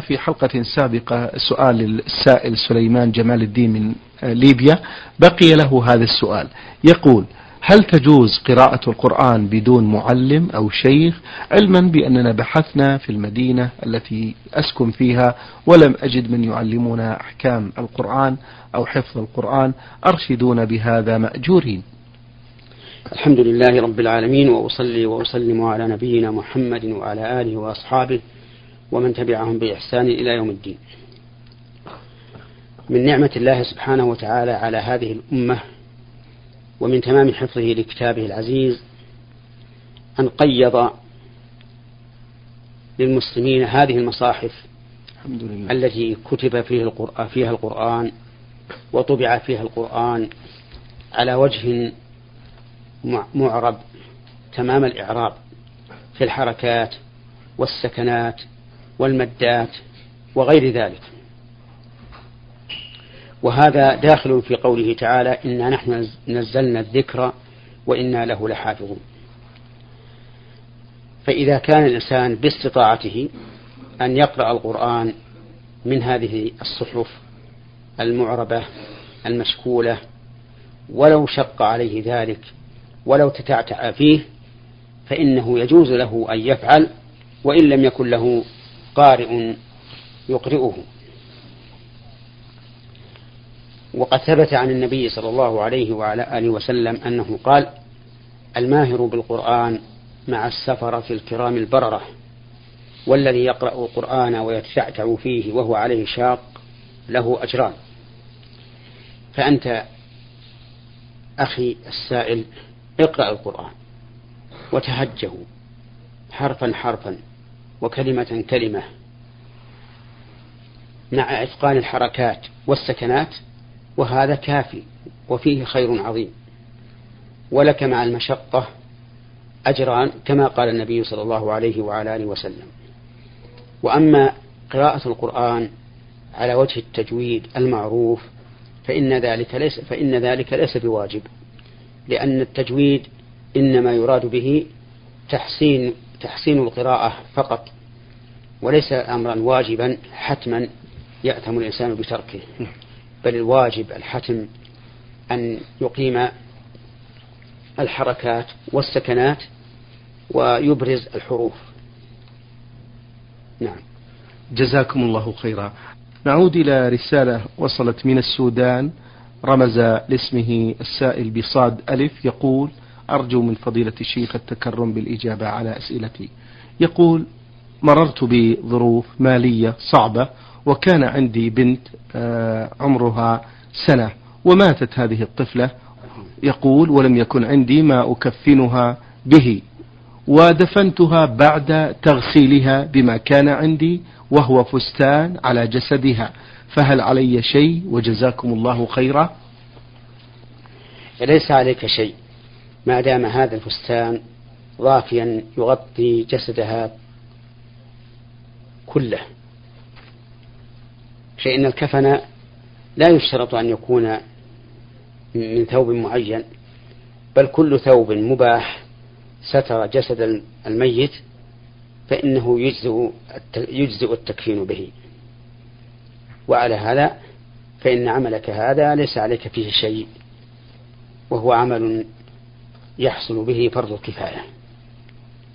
في حلقة سابقة سؤال السائل سليمان جمال الدين من ليبيا. بقي له هذا السؤال. يقول هل تجوز قراءة القرآن بدون معلم أو شيخ؟ علما بأننا بحثنا في المدينة التي أسكن فيها ولم أجد من يعلمنا أحكام القرآن أو حفظ القرآن. أرشدون بهذا مأجورين. الحمد لله رب العالمين وأصلي وأسلم على نبينا محمد وعلى آله وأصحابه ومن تبعهم بإحسان إلى يوم الدين من نعمة الله سبحانه وتعالى على هذه الأمة ومن تمام حفظه لكتابه العزيز أن قيض للمسلمين هذه المصاحف الحمد لله. التي كتب فيه القرآن فيها القرآن وطبع فيها القرآن على وجه معرب تمام الإعراب في الحركات والسكنات والمدات وغير ذلك. وهذا داخل في قوله تعالى إنا نحن نزلنا الذكر وإنا له لحافظون. فإذا كان الإنسان باستطاعته أن يقرأ القرآن من هذه الصحف المعربة المشكولة ولو شق عليه ذلك ولو تتعتع فيه فإنه يجوز له أن يفعل وإن لم يكن له قارئ يقرئه. وقد ثبت عن النبي صلى الله عليه وعلى آله وسلم أنه قال الماهر بالقرآن مع السفرة الكرام البررة والذي يقرأ القرآن ويتشعتع فيه وهو عليه شاق له أجران. فأنت أخي السائل اقرأ القرآن وتهجه حرفا حرفا. وكلمة كلمة مع إتقان الحركات والسكنات وهذا كافي وفيه خير عظيم. ولك مع المشقة أجران كما قال النبي صلى الله عليه وعلى آله وسلم. وأما قراءة القرآن على وجه التجويد المعروف فإن ذلك ليس فإن ذلك ليس بواجب لأن التجويد إنما يراد به تحسين تحسين القراءة فقط وليس أمرا واجبا حتما يأثم الإنسان بتركه. بل الواجب الحتم أن يقيم الحركات والسكنات ويبرز الحروف. نعم. جزاكم الله خيرا. نعود إلى رسالة وصلت من السودان رمز لاسمه السائل بصاد ألف يقول أرجو من فضيلة الشيخ التكرم بالإجابة على أسئلتي. يقول مررت بظروف مالية صعبة وكان عندي بنت آه، عمرها سنة وماتت هذه الطفلة. يقول ولم يكن عندي ما أكفنها به ودفنتها بعد تغسيلها بما كان عندي وهو فستان على جسدها. فهل علي شيء وجزاكم الله خيرا؟ ليس عليك شيء. ما دام هذا الفستان ضافيا يغطي جسدها كله. فإن الكفن لا يشترط أن يكون من ثوب معين بل كل ثوب مباح ستر جسد الميت فإنه يجزئ التكفين به. وعلى هذا فإن عملك هذا ليس عليك فيه شيء وهو عمل يحصل به فرض الكفاية.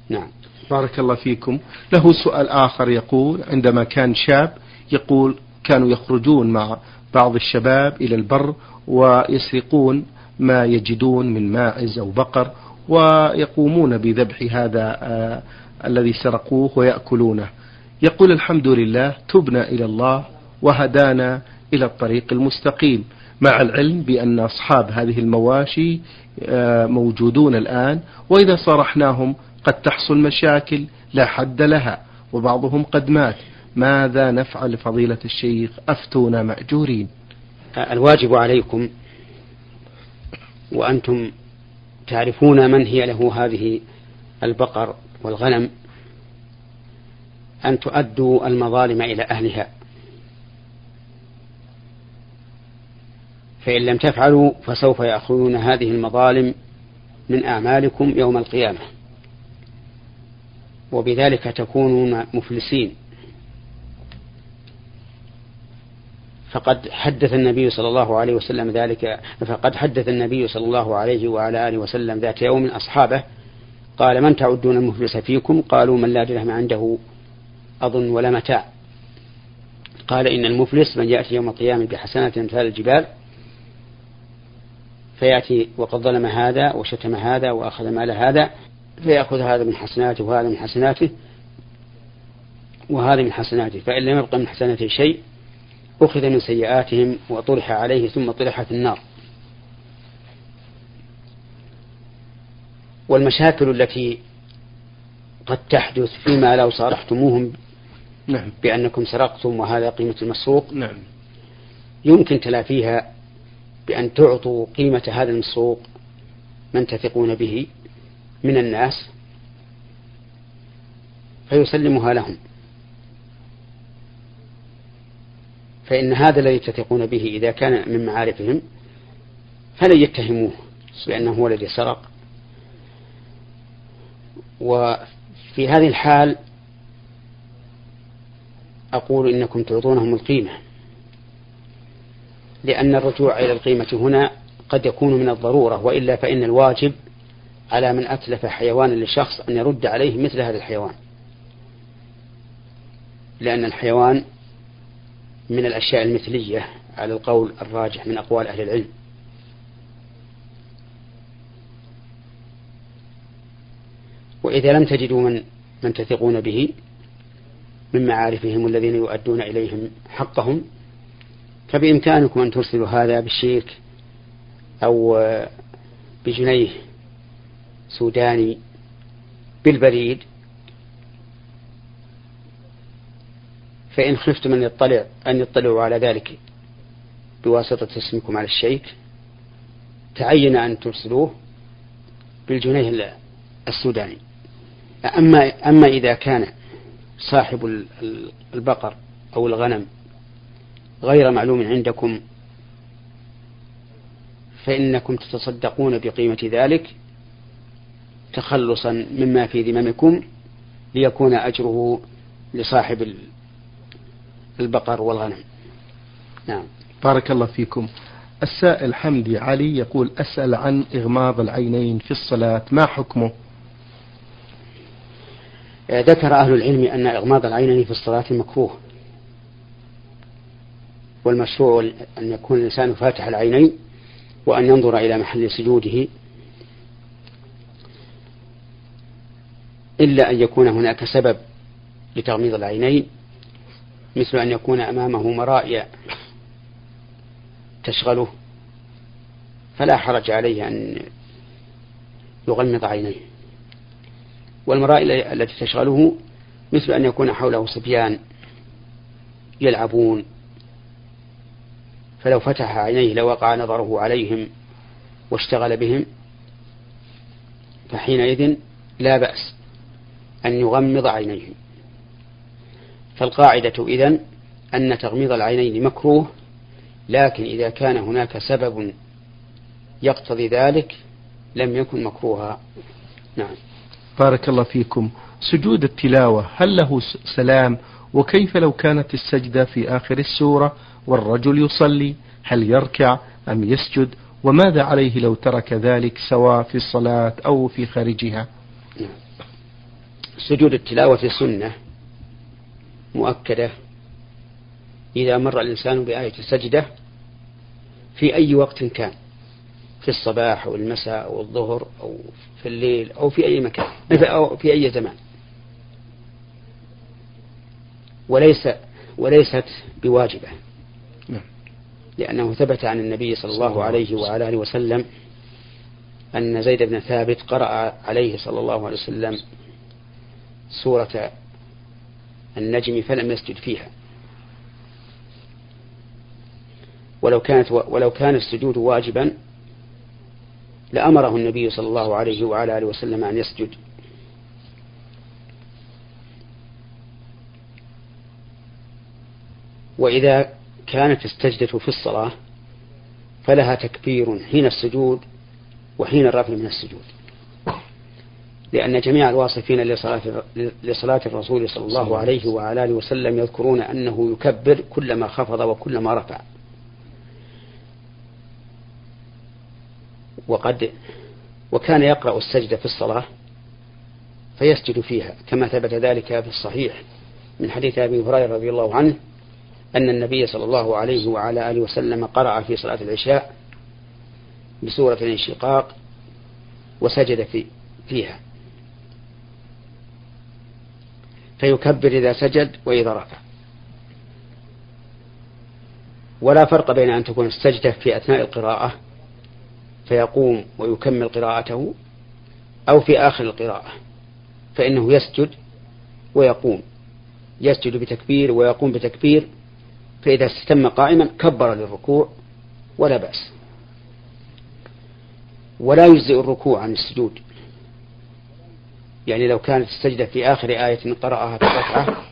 نعم. بارك الله فيكم. له سؤال آخر يقول عندما كان شاب يقول كانوا يخرجون مع بعض الشباب إلى البر ويسرقون ما يجدون من ماعز أو بقر ويقومون بذبح هذا آه الذي سرقوه ويأكلونه. يقول الحمد لله تبنا إلى الله وهدانا إلى الطريق المستقيم. مع العلم بأن أصحاب هذه المواشي آه موجودون الآن وإذا صرحناهم قد تحصل مشاكل لا حد لها وبعضهم قد مات. ماذا نفعل فضيلة الشيخ؟ أفتونا مأجورين. الواجب عليكم وأنتم تعرفون من هي له هذه البقر والغنم أن تؤدوا المظالم إلى أهلها. فإن لم تفعلوا فسوف يأخذون هذه المظالم من أعمالكم يوم القيامة. وبذلك تكونون مفلسين. فقد حدث النبي صلى الله عليه وسلم ذلك فقد حدث النبي صلى الله عليه وعلى آله وسلم ذات يوم أصحابه قال من تعدون المفلس فيكم؟ قالوا من لا درهم عنده أظن ولا متاع. قال إن المفلس من يأتي يوم القيامة بحسنات مثال الجبال فيأتي وقد ظلم هذا وشتم هذا وأخذ مال هذا فيأخذ هذا من حسناته وهذا من حسناته وهذا من حسناته فإن لم يبق من حسناته شيء أخذ من سيئاتهم وطرح عليه ثم طرح في النار والمشاكل التي قد تحدث فيما لو صارحتموهم نعم. بأنكم سرقتم وهذا قيمة المسروق نعم. يمكن تلافيها بأن تعطوا قيمة هذا المسروق من تثقون به من الناس فيسلمها لهم. فإن هذا الذي تثقون به إذا كان من معارفهم فلن يتهموه بأنه هو الذي سرق. وفي هذه الحال أقول إنكم تعطونهم القيمة. لأن الرجوع إلى القيمة هنا قد يكون من الضرورة وإلا فإن الواجب على من أتلف حيوانا لشخص أن يرد عليه مثل هذا الحيوان. لأن الحيوان من الأشياء المثلية على القول الراجح من أقوال أهل العلم. وإذا لم تجدوا من من تثقون به من معارفهم الذين يؤدون إليهم حقهم فبإمكانكم أن ترسلوا هذا بالشيك أو بجنيه سوداني بالبريد. فإن خفتم أن يطلع أن يطلعوا على ذلك بواسطة اسمكم على الشيك تعين أن ترسلوه بالجنيه السوداني. أما أما إذا كان صاحب البقر أو الغنم غير معلوم عندكم فإنكم تتصدقون بقيمة ذلك تخلصا مما في ذممكم ليكون أجره لصاحب البقر والغنم. نعم. بارك الله فيكم. السائل حمدي علي يقول أسأل عن إغماض العينين في الصلاة ما حكمه؟ ذكر أهل العلم أن إغماض العينين في الصلاة مكروه. والمشروع أن يكون الإنسان فاتح العينين وأن ينظر إلى محل سجوده إلا أن يكون هناك سبب لتغميض العينين مثل أن يكون أمامه مرائي تشغله فلا حرج عليه أن يغمض عينيه. والمرائي التي تشغله مثل أن يكون حوله صبيان يلعبون فلو فتح عينيه لوقع نظره عليهم واشتغل بهم فحينئذ لا بأس أن يغمض عينيه. فالقاعدة إذن أن تغميض العينين مكروه لكن إذا كان هناك سبب يقتضي ذلك لم يكن مكروها. نعم. بارك الله فيكم. سجود التلاوة هل له سلام؟ وكيف لو كانت السجدة في آخر السورة؟ والرجل يصلي هل يركع أم يسجد وماذا عليه لو ترك ذلك سواء في الصلاة أو في خارجها. سجود التلاوة سنة مؤكدة إذا مر الإنسان بآية السجدة في أي وقت كان في الصباح أو المساء أو الظهر أو في الليل أو في أي مكان أو في أي زمان وليس وليست بواجبة. لأنه ثبت عن النبي صلى الله عليه وعلى آله وسلم أن زيد بن ثابت قرأ عليه صلى الله عليه وسلم سورة النجم فلم يسجد فيها. ولو كانت ولو كان السجود واجبا لأمره النبي صلى الله عليه وعلى آله وسلم أن يسجد. وإذا كانت السجدة في الصلاة فلها تكبير حين السجود وحين الرفع من السجود. لأن جميع الواصفين لصلاة, لصلاة الرسول صلى الله عليه وعلى آله وسلم يذكرون أنه يكبر كلما خفض وكلما رفع. وقد وكان يقرأ السجدة في الصلاة فيسجد فيها كما ثبت ذلك في الصحيح من حديث أبي هريرة رضي الله عنه أن النبي صلى الله عليه وعلى آله وسلم قرأ في صلاة العشاء بسورة الانشقاق وسجد في فيها. فيكبر إذا سجد وإذا رفع ولا فرق بين أن تكون السجدة في أثناء القراءة فيقوم ويكمل قراءته أو في آخر القراءة فإنه يسجد ويقوم. يسجد بتكبير ويقوم بتكبير فإذا استتم قائما كبر للركوع ولا بأس. ولا يجزئ الركوع عن السجود. يعني لو كانت السجدة في آخر آية قرأها في الركعة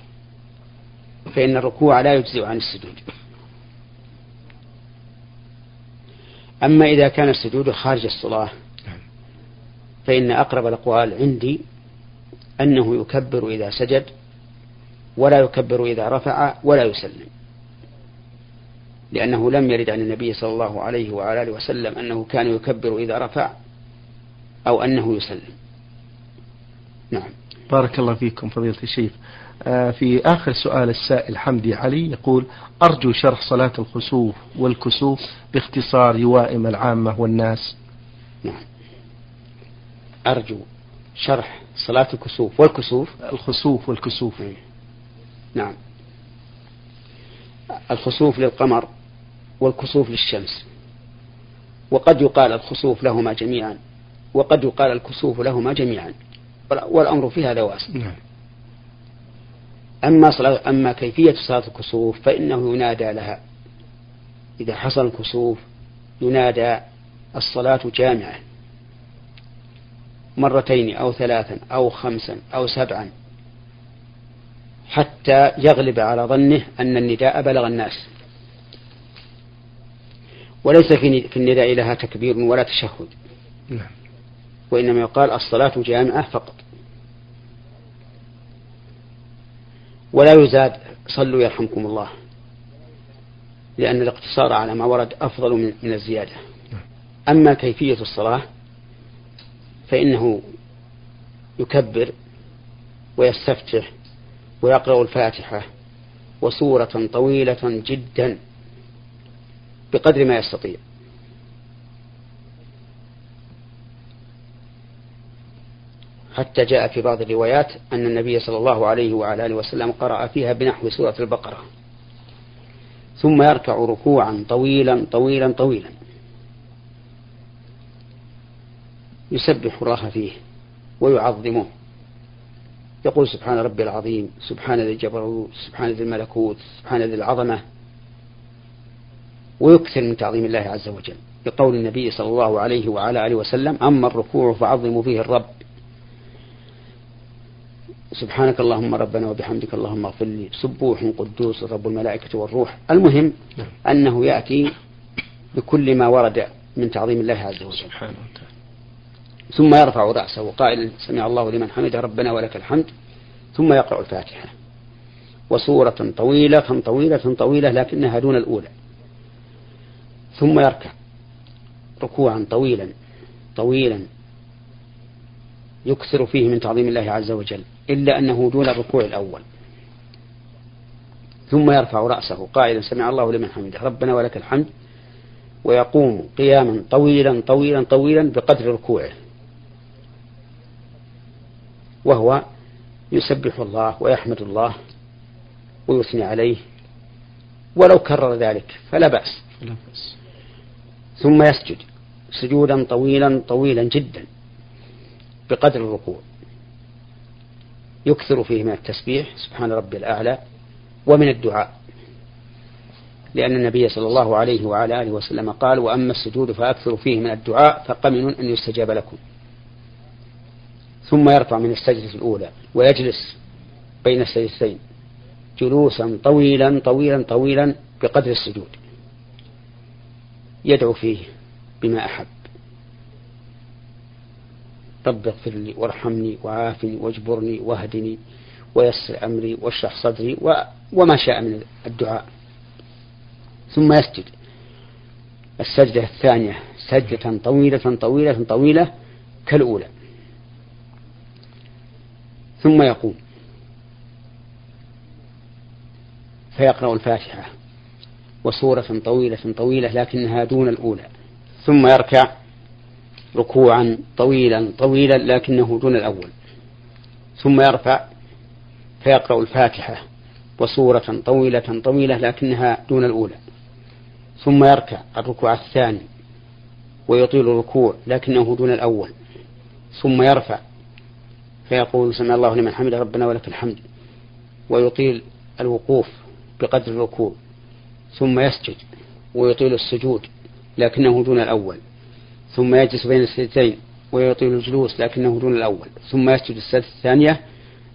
فإن الركوع لا يجزئ عن السجود. أما إذا كان السجود خارج الصلاة فإن أقرب الأقوال عندي أنه يكبر إذا سجد ولا يكبر إذا رفع ولا يسلم. لأنه لم يرد عن النبي صلى الله عليه وعلى آله وسلم أنه كان يكبر إذا رفع أو أنه يسلم نعم. بارك الله فيكم فضيلة الشيخ. آه، في آخر سؤال السائل حمدي علي يقول أرجو شرح صلاة الخسوف والكسوف باختصار يوائم العامة والناس. نعم. أرجو شرح صلاة الكسوف والكسوف. الخسوف والكسوف. نعم. الخسوف للقمر والكسوف للشمس. وقد يقال الخسوف لهما جميعا. وقد يقال الكسوف لهما جميعا. والأمر في هذا واسع. نعم. أما صلاة أما كيفية صلاة الكسوف فإنه ينادى لها. إذا حصل الكسوف ينادى الصلاة جامعة مرتين أو ثلاثا أو خمسا أو سبعا. حتى يغلب على ظنه أن النداء بلغ الناس. وليس في النداء لها تكبير ولا تشهد. نعم. وإنما يقال الصلاة جامعة فقط. ولا يزاد صلوا يرحمكم الله. لأن الاقتصار على ما ورد أفضل من, من الزيادة. أما كيفية الصلاة فإنه يكبر ويستفتح ويقرأ الفاتحة وسورة طويلة جدا. بقدر ما يستطيع. حتى جاء في بعض الروايات أن النبي صلى الله عليه وعلى آله وسلم قرأ فيها بنحو سورة البقرة. ثم يركع ركوعا طويلا طويلا طويلا. يسبح الله فيه ويعظمه. يقول سبحان ربي العظيم سبحان ذي الجبروت سبحان ذي الملكوت سبحان ذي العظمة. ويكثر من تعظيم الله عز وجل. بقول النبي صلى الله عليه وعلى آله وسلم أما الركوع فعظموا فيه الرب. سبحانك اللهم ربنا وبحمدك اللهم اغفر لي. سبوح قدوس رب الملائكة والروح. المهم نعم. أنه يأتي بكل ما ورد من تعظيم الله عز وجل. سبحانه وتعالى. ثم يرفع رأسه قائلا سمع الله لمن حمده ربنا ولك الحمد. ثم يقرأ الفاتحة. وسورة طويلة طويلة طويلة لكنها دون الأولى. ثم يركع ركوعا طويلا طويلا يكثر فيه من تعظيم الله عز وجل إلا أنه دون الركوع الأول. ثم يرفع رأسه قائلا سمع الله لمن حمده ربنا ولك الحمد. ويقوم قياما طويلا طويلا طويلا بقدر ركوعه. وهو يسبح الله ويحمد الله ويثني عليه. ولو كرر ذلك فلا بأس. ثم يسجد سجودا طويلا طويلا جدا بقدر الركوع. يكثر فيه من التسبيح سبحان ربي الأعلى ومن الدعاء. لأن النبي صلى الله عليه وعلى آله وسلم قال وأما السجود فأكثر فيه من الدعاء فقمن أن يستجاب لكم. ثم يرفع من السجدة الأولى ويجلس بين السجدتين جلوسا طويلا طويلا طويلا بقدر السجود. يدعو فيه بما أحب. رب اغفر لي وارحمني وعافني واجبرني واهدني ويسر أمري واشرح صدري وما شاء من الدعاء. ثم يسجد. السجدة الثانية سجدة طويلة طويلة طويلة كالأولى. ثم يقوم فيقرأ الفاتحة. وسورة طويلة طويلة لكنها دون الأولى. ثم يركع ركوعا طويلا طويلا لكنه دون الأول. ثم يرفع فيقرأ الفاتحة وسورة طويلة طويلة لكنها دون الأولى. ثم يركع الركوع الثاني ويطيل الركوع لكنه دون الأول. ثم يرفع فيقول سمع الله لمن حمد ربنا ولك الحمد ويطيل الوقوف بقدر الركوع. ثم يسجد ويطيل السجود لكنه دون الأول ثم يجلس بين السجدتين ويطيل الجلوس لكنه دون الأول ثم يسجد السجدة الثانية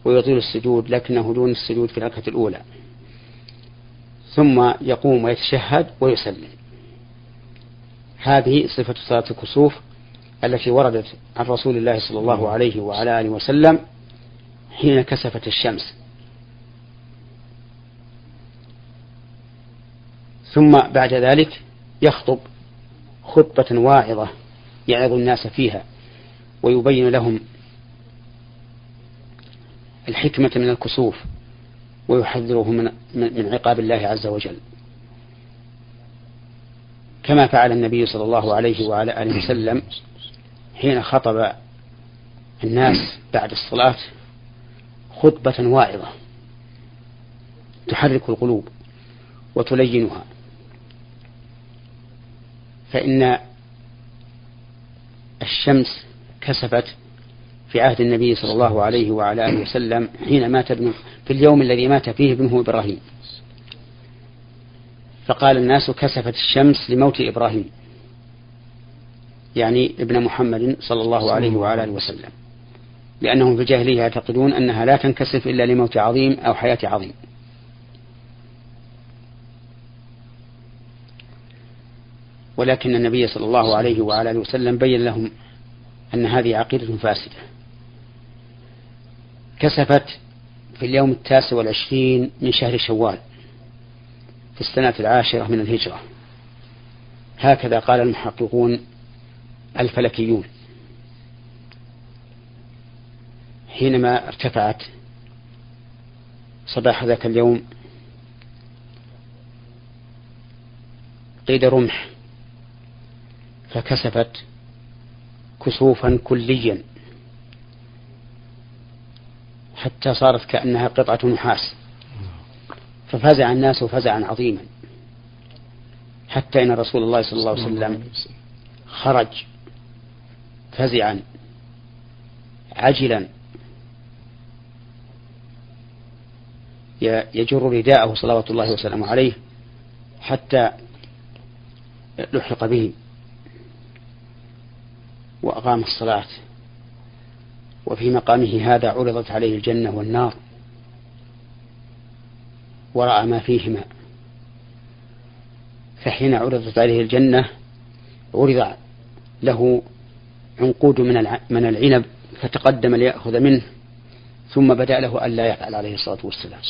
ويطيل السجود لكنه دون السجود في الركعة الأولى ثم يقوم ويتشهد ويسلم هذه صفة صلاة الكسوف التي وردت عن رسول الله صلى الله عليه وعلى آله وسلم حين كسفت الشمس. ثم بعد ذلك يخطب خطبة واعظة يعظ الناس فيها ويبين لهم الحكمة من الكسوف ويحذرهم من, من عقاب الله عز وجل. كما فعل النبي صلى الله عليه وعلى آله وسلم حين خطب الناس بعد الصلاة خطبة واعظة تحرك القلوب وتلينها. فإن الشمس كسفت في عهد النبي صلى الله عليه وعلى آله وسلم حين مات ابنه في اليوم الذي مات فيه ابنه إبراهيم. فقال الناس كسفت الشمس لموت إبراهيم. يعني ابن محمد صلى الله عليه وعلى آله وسلم. لأنهم في الجاهلية يعتقدون أنها لا تنكسف إلا لموت عظيم أو حياة عظيم. ولكن النبي صلى الله عليه وعلى آله وسلم بين لهم أن هذه عقيدة فاسدة. كسفت في اليوم التاسع والعشرين من شهر شوال في السنة العاشرة من الهجرة. هكذا قال المحققون الفلكيون. حينما ارتفعت صباح ذاك اليوم قيد رمح فكسفت كسوفا كليا. حتى صارت كأنها قطعة نحاس. ففزع الناس فزعا عظيما. حتى إن رسول الله صلى الله عليه وسلم خرج فزعا عجلا. يجر رداءه صلوات الله وسلامه عليه حتى لحق به. وأقام الصلاة. وفي مقامه هذا عرضت عليه الجنة والنار. ورأى ما فيهما. فحين عرضت عليه الجنة عرض له عنقود من من العنب فتقدم ليأخذ منه ثم بدأ له ألا يفعل عليه الصلاة والسلام.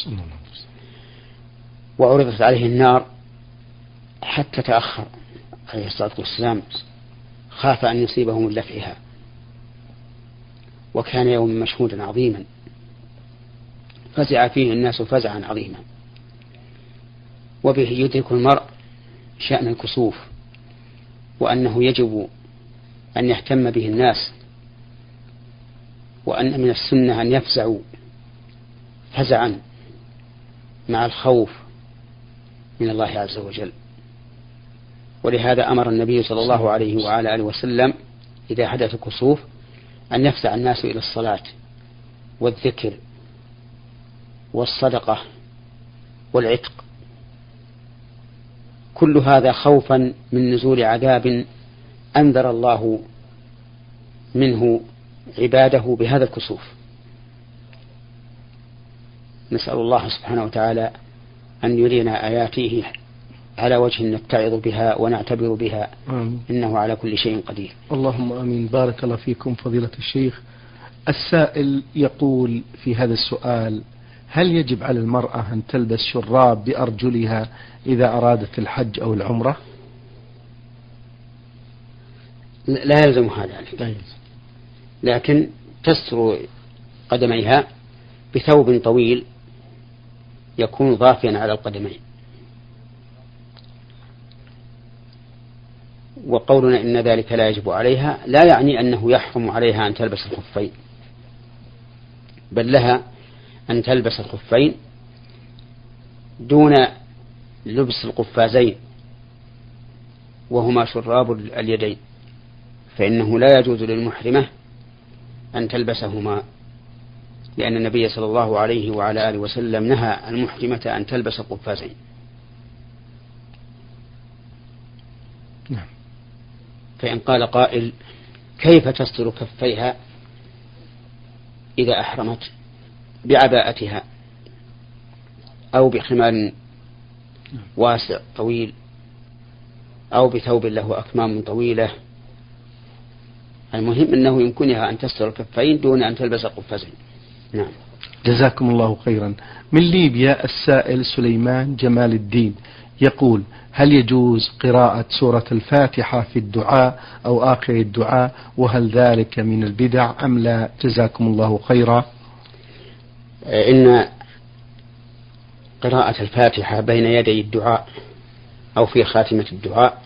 وعرضت عليه النار حتى تأخر عليه الصلاة والسلام. خاف أن يصيبه من لفعها. وكان يوم مشهودا عظيما. فزع فيه الناس فزعا عظيما. وبه يدرك المرء شأن الكسوف وأنه يجب أن يهتم به الناس وأن من السنة أن يفزعوا فزعا مع الخوف من الله عز وجل. ولهذا أمر النبي صلى الله عليه وعلى آله وسلم إذا حدث كسوف أن يفزع الناس إلى الصلاة والذكر والصدقة والعتق. كل هذا خوفا من نزول عذاب أنذر الله منه عباده بهذا الكسوف. نسأل الله سبحانه وتعالى أن يرينا آياته على وجه نتعظ بها ونعتبر بها آمين. إنه على كل شيء قدير. اللهم آمين. بارك الله فيكم فضيلة الشيخ. السائل يقول في هذا السؤال هل يجب على المرأة أن تلبس شراب بأرجلها إذا أرادت الحج أو العمرة؟ لا يلزمها ذلك طيب. لكن تستر قدميها بثوب طويل يكون ضافيا على القدمين. وقولنا إن ذلك لا يجب عليها لا يعني أنه يحرم عليها أن تلبس الخفين بل لها أن تلبس الخفين دون لبس القفازين وهما شراب اليدين فإنه لا يجوز للمحرمة أن تلبسهما لأن النبي صلى الله عليه وعلى آله وسلم نهى المحرمة أن تلبس القفازين. نعم. فإن قال قائل كيف تستر كفيها إذا أحرمت بعباءتها أو بخمار واسع طويل أو بثوب له أكمام طويلة؟ المهم أنه يمكنها أن تستر الكفين دون أن تلبس قفازين نعم. جزاكم الله خيرا. من ليبيا السائل سليمان جمال الدين. يقول هل يجوز قراءة سورة الفاتحة في الدعاء أو آخر الدعاء؟ وهل ذلك من البدع أم لا؟ جزاكم الله خيرا. إن قراءة الفاتحة بين يدي الدعاء أو في خاتمة الدعاء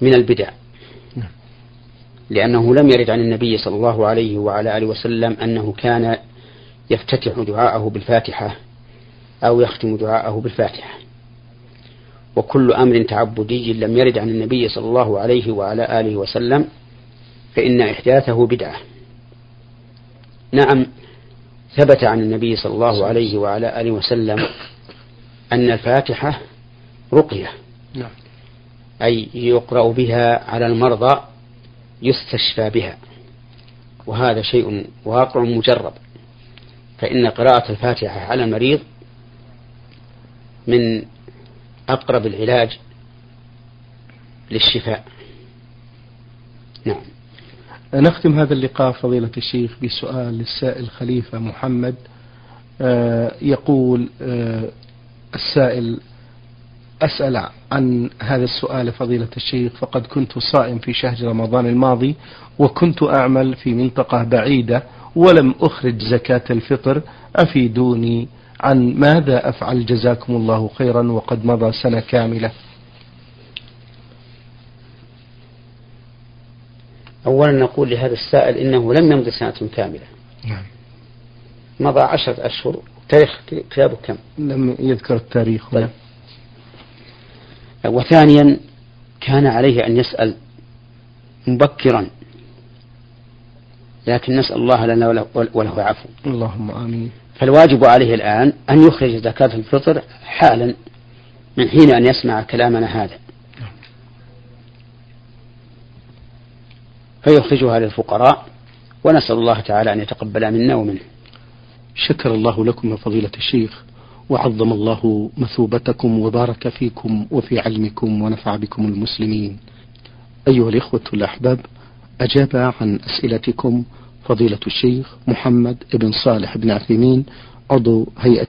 من البدع. نعم. لأنه لم يرد عن النبي صلى الله عليه وعلى آله وسلم أنه كان يفتتح دعاءه بالفاتحة أو يختم دعاءه بالفاتحة. وكل أمر تعبدي لم يرد عن النبي صلى الله عليه وعلى آله وسلم فإن إحداثه بدعة. نعم ثبت عن النبي صلى الله عليه وعلى آله وسلم أن الفاتحة رقية. نعم. أي يقرأ بها على المرضى يستشفى بها. وهذا شيء واقع مجرب. فإن قراءة الفاتحة على المريض من أقرب العلاج للشفاء. نعم. نختم هذا اللقاء فضيلة الشيخ بسؤال للسائل خليفة محمد. آه، يقول آه، السائل أسأل عن هذا السؤال فضيلة الشيخ. فقد كنت صائم في شهر رمضان الماضي وكنت أعمل في منطقة بعيدة ولم أخرج زكاة الفطر أفيدوني؟ عن ماذا أفعل جزاكم الله خيرا وقد مضى سنة كاملة؟ أولا نقول لهذا السائل إنه لم يمضي سنة كاملة. نعم. مضى عشرة أشهر. تاريخ كتابه كم؟ لم يذكر التاريخ. طيب. وثانيا كان عليه أن يسأل مبكرا. لكن نسأل الله لنا وله عفو اللهم آمين. فالواجب عليه الآن أن يخرج زكاة الفطر حالا من حين أن يسمع كلامنا هذا. فيخرجها للفقراء ونسأل الله تعالى أن يتقبل منا ومنه. شكر الله لكم يا فضيلة الشيخ وعظم الله مثوبتكم وبارك فيكم وفي علمكم ونفع بكم المسلمين. أيها الإخوة الأحباب أجاب عن أسئلتكم فضيلة الشيخ محمد بن صالح بن عثيمين عضو هيئة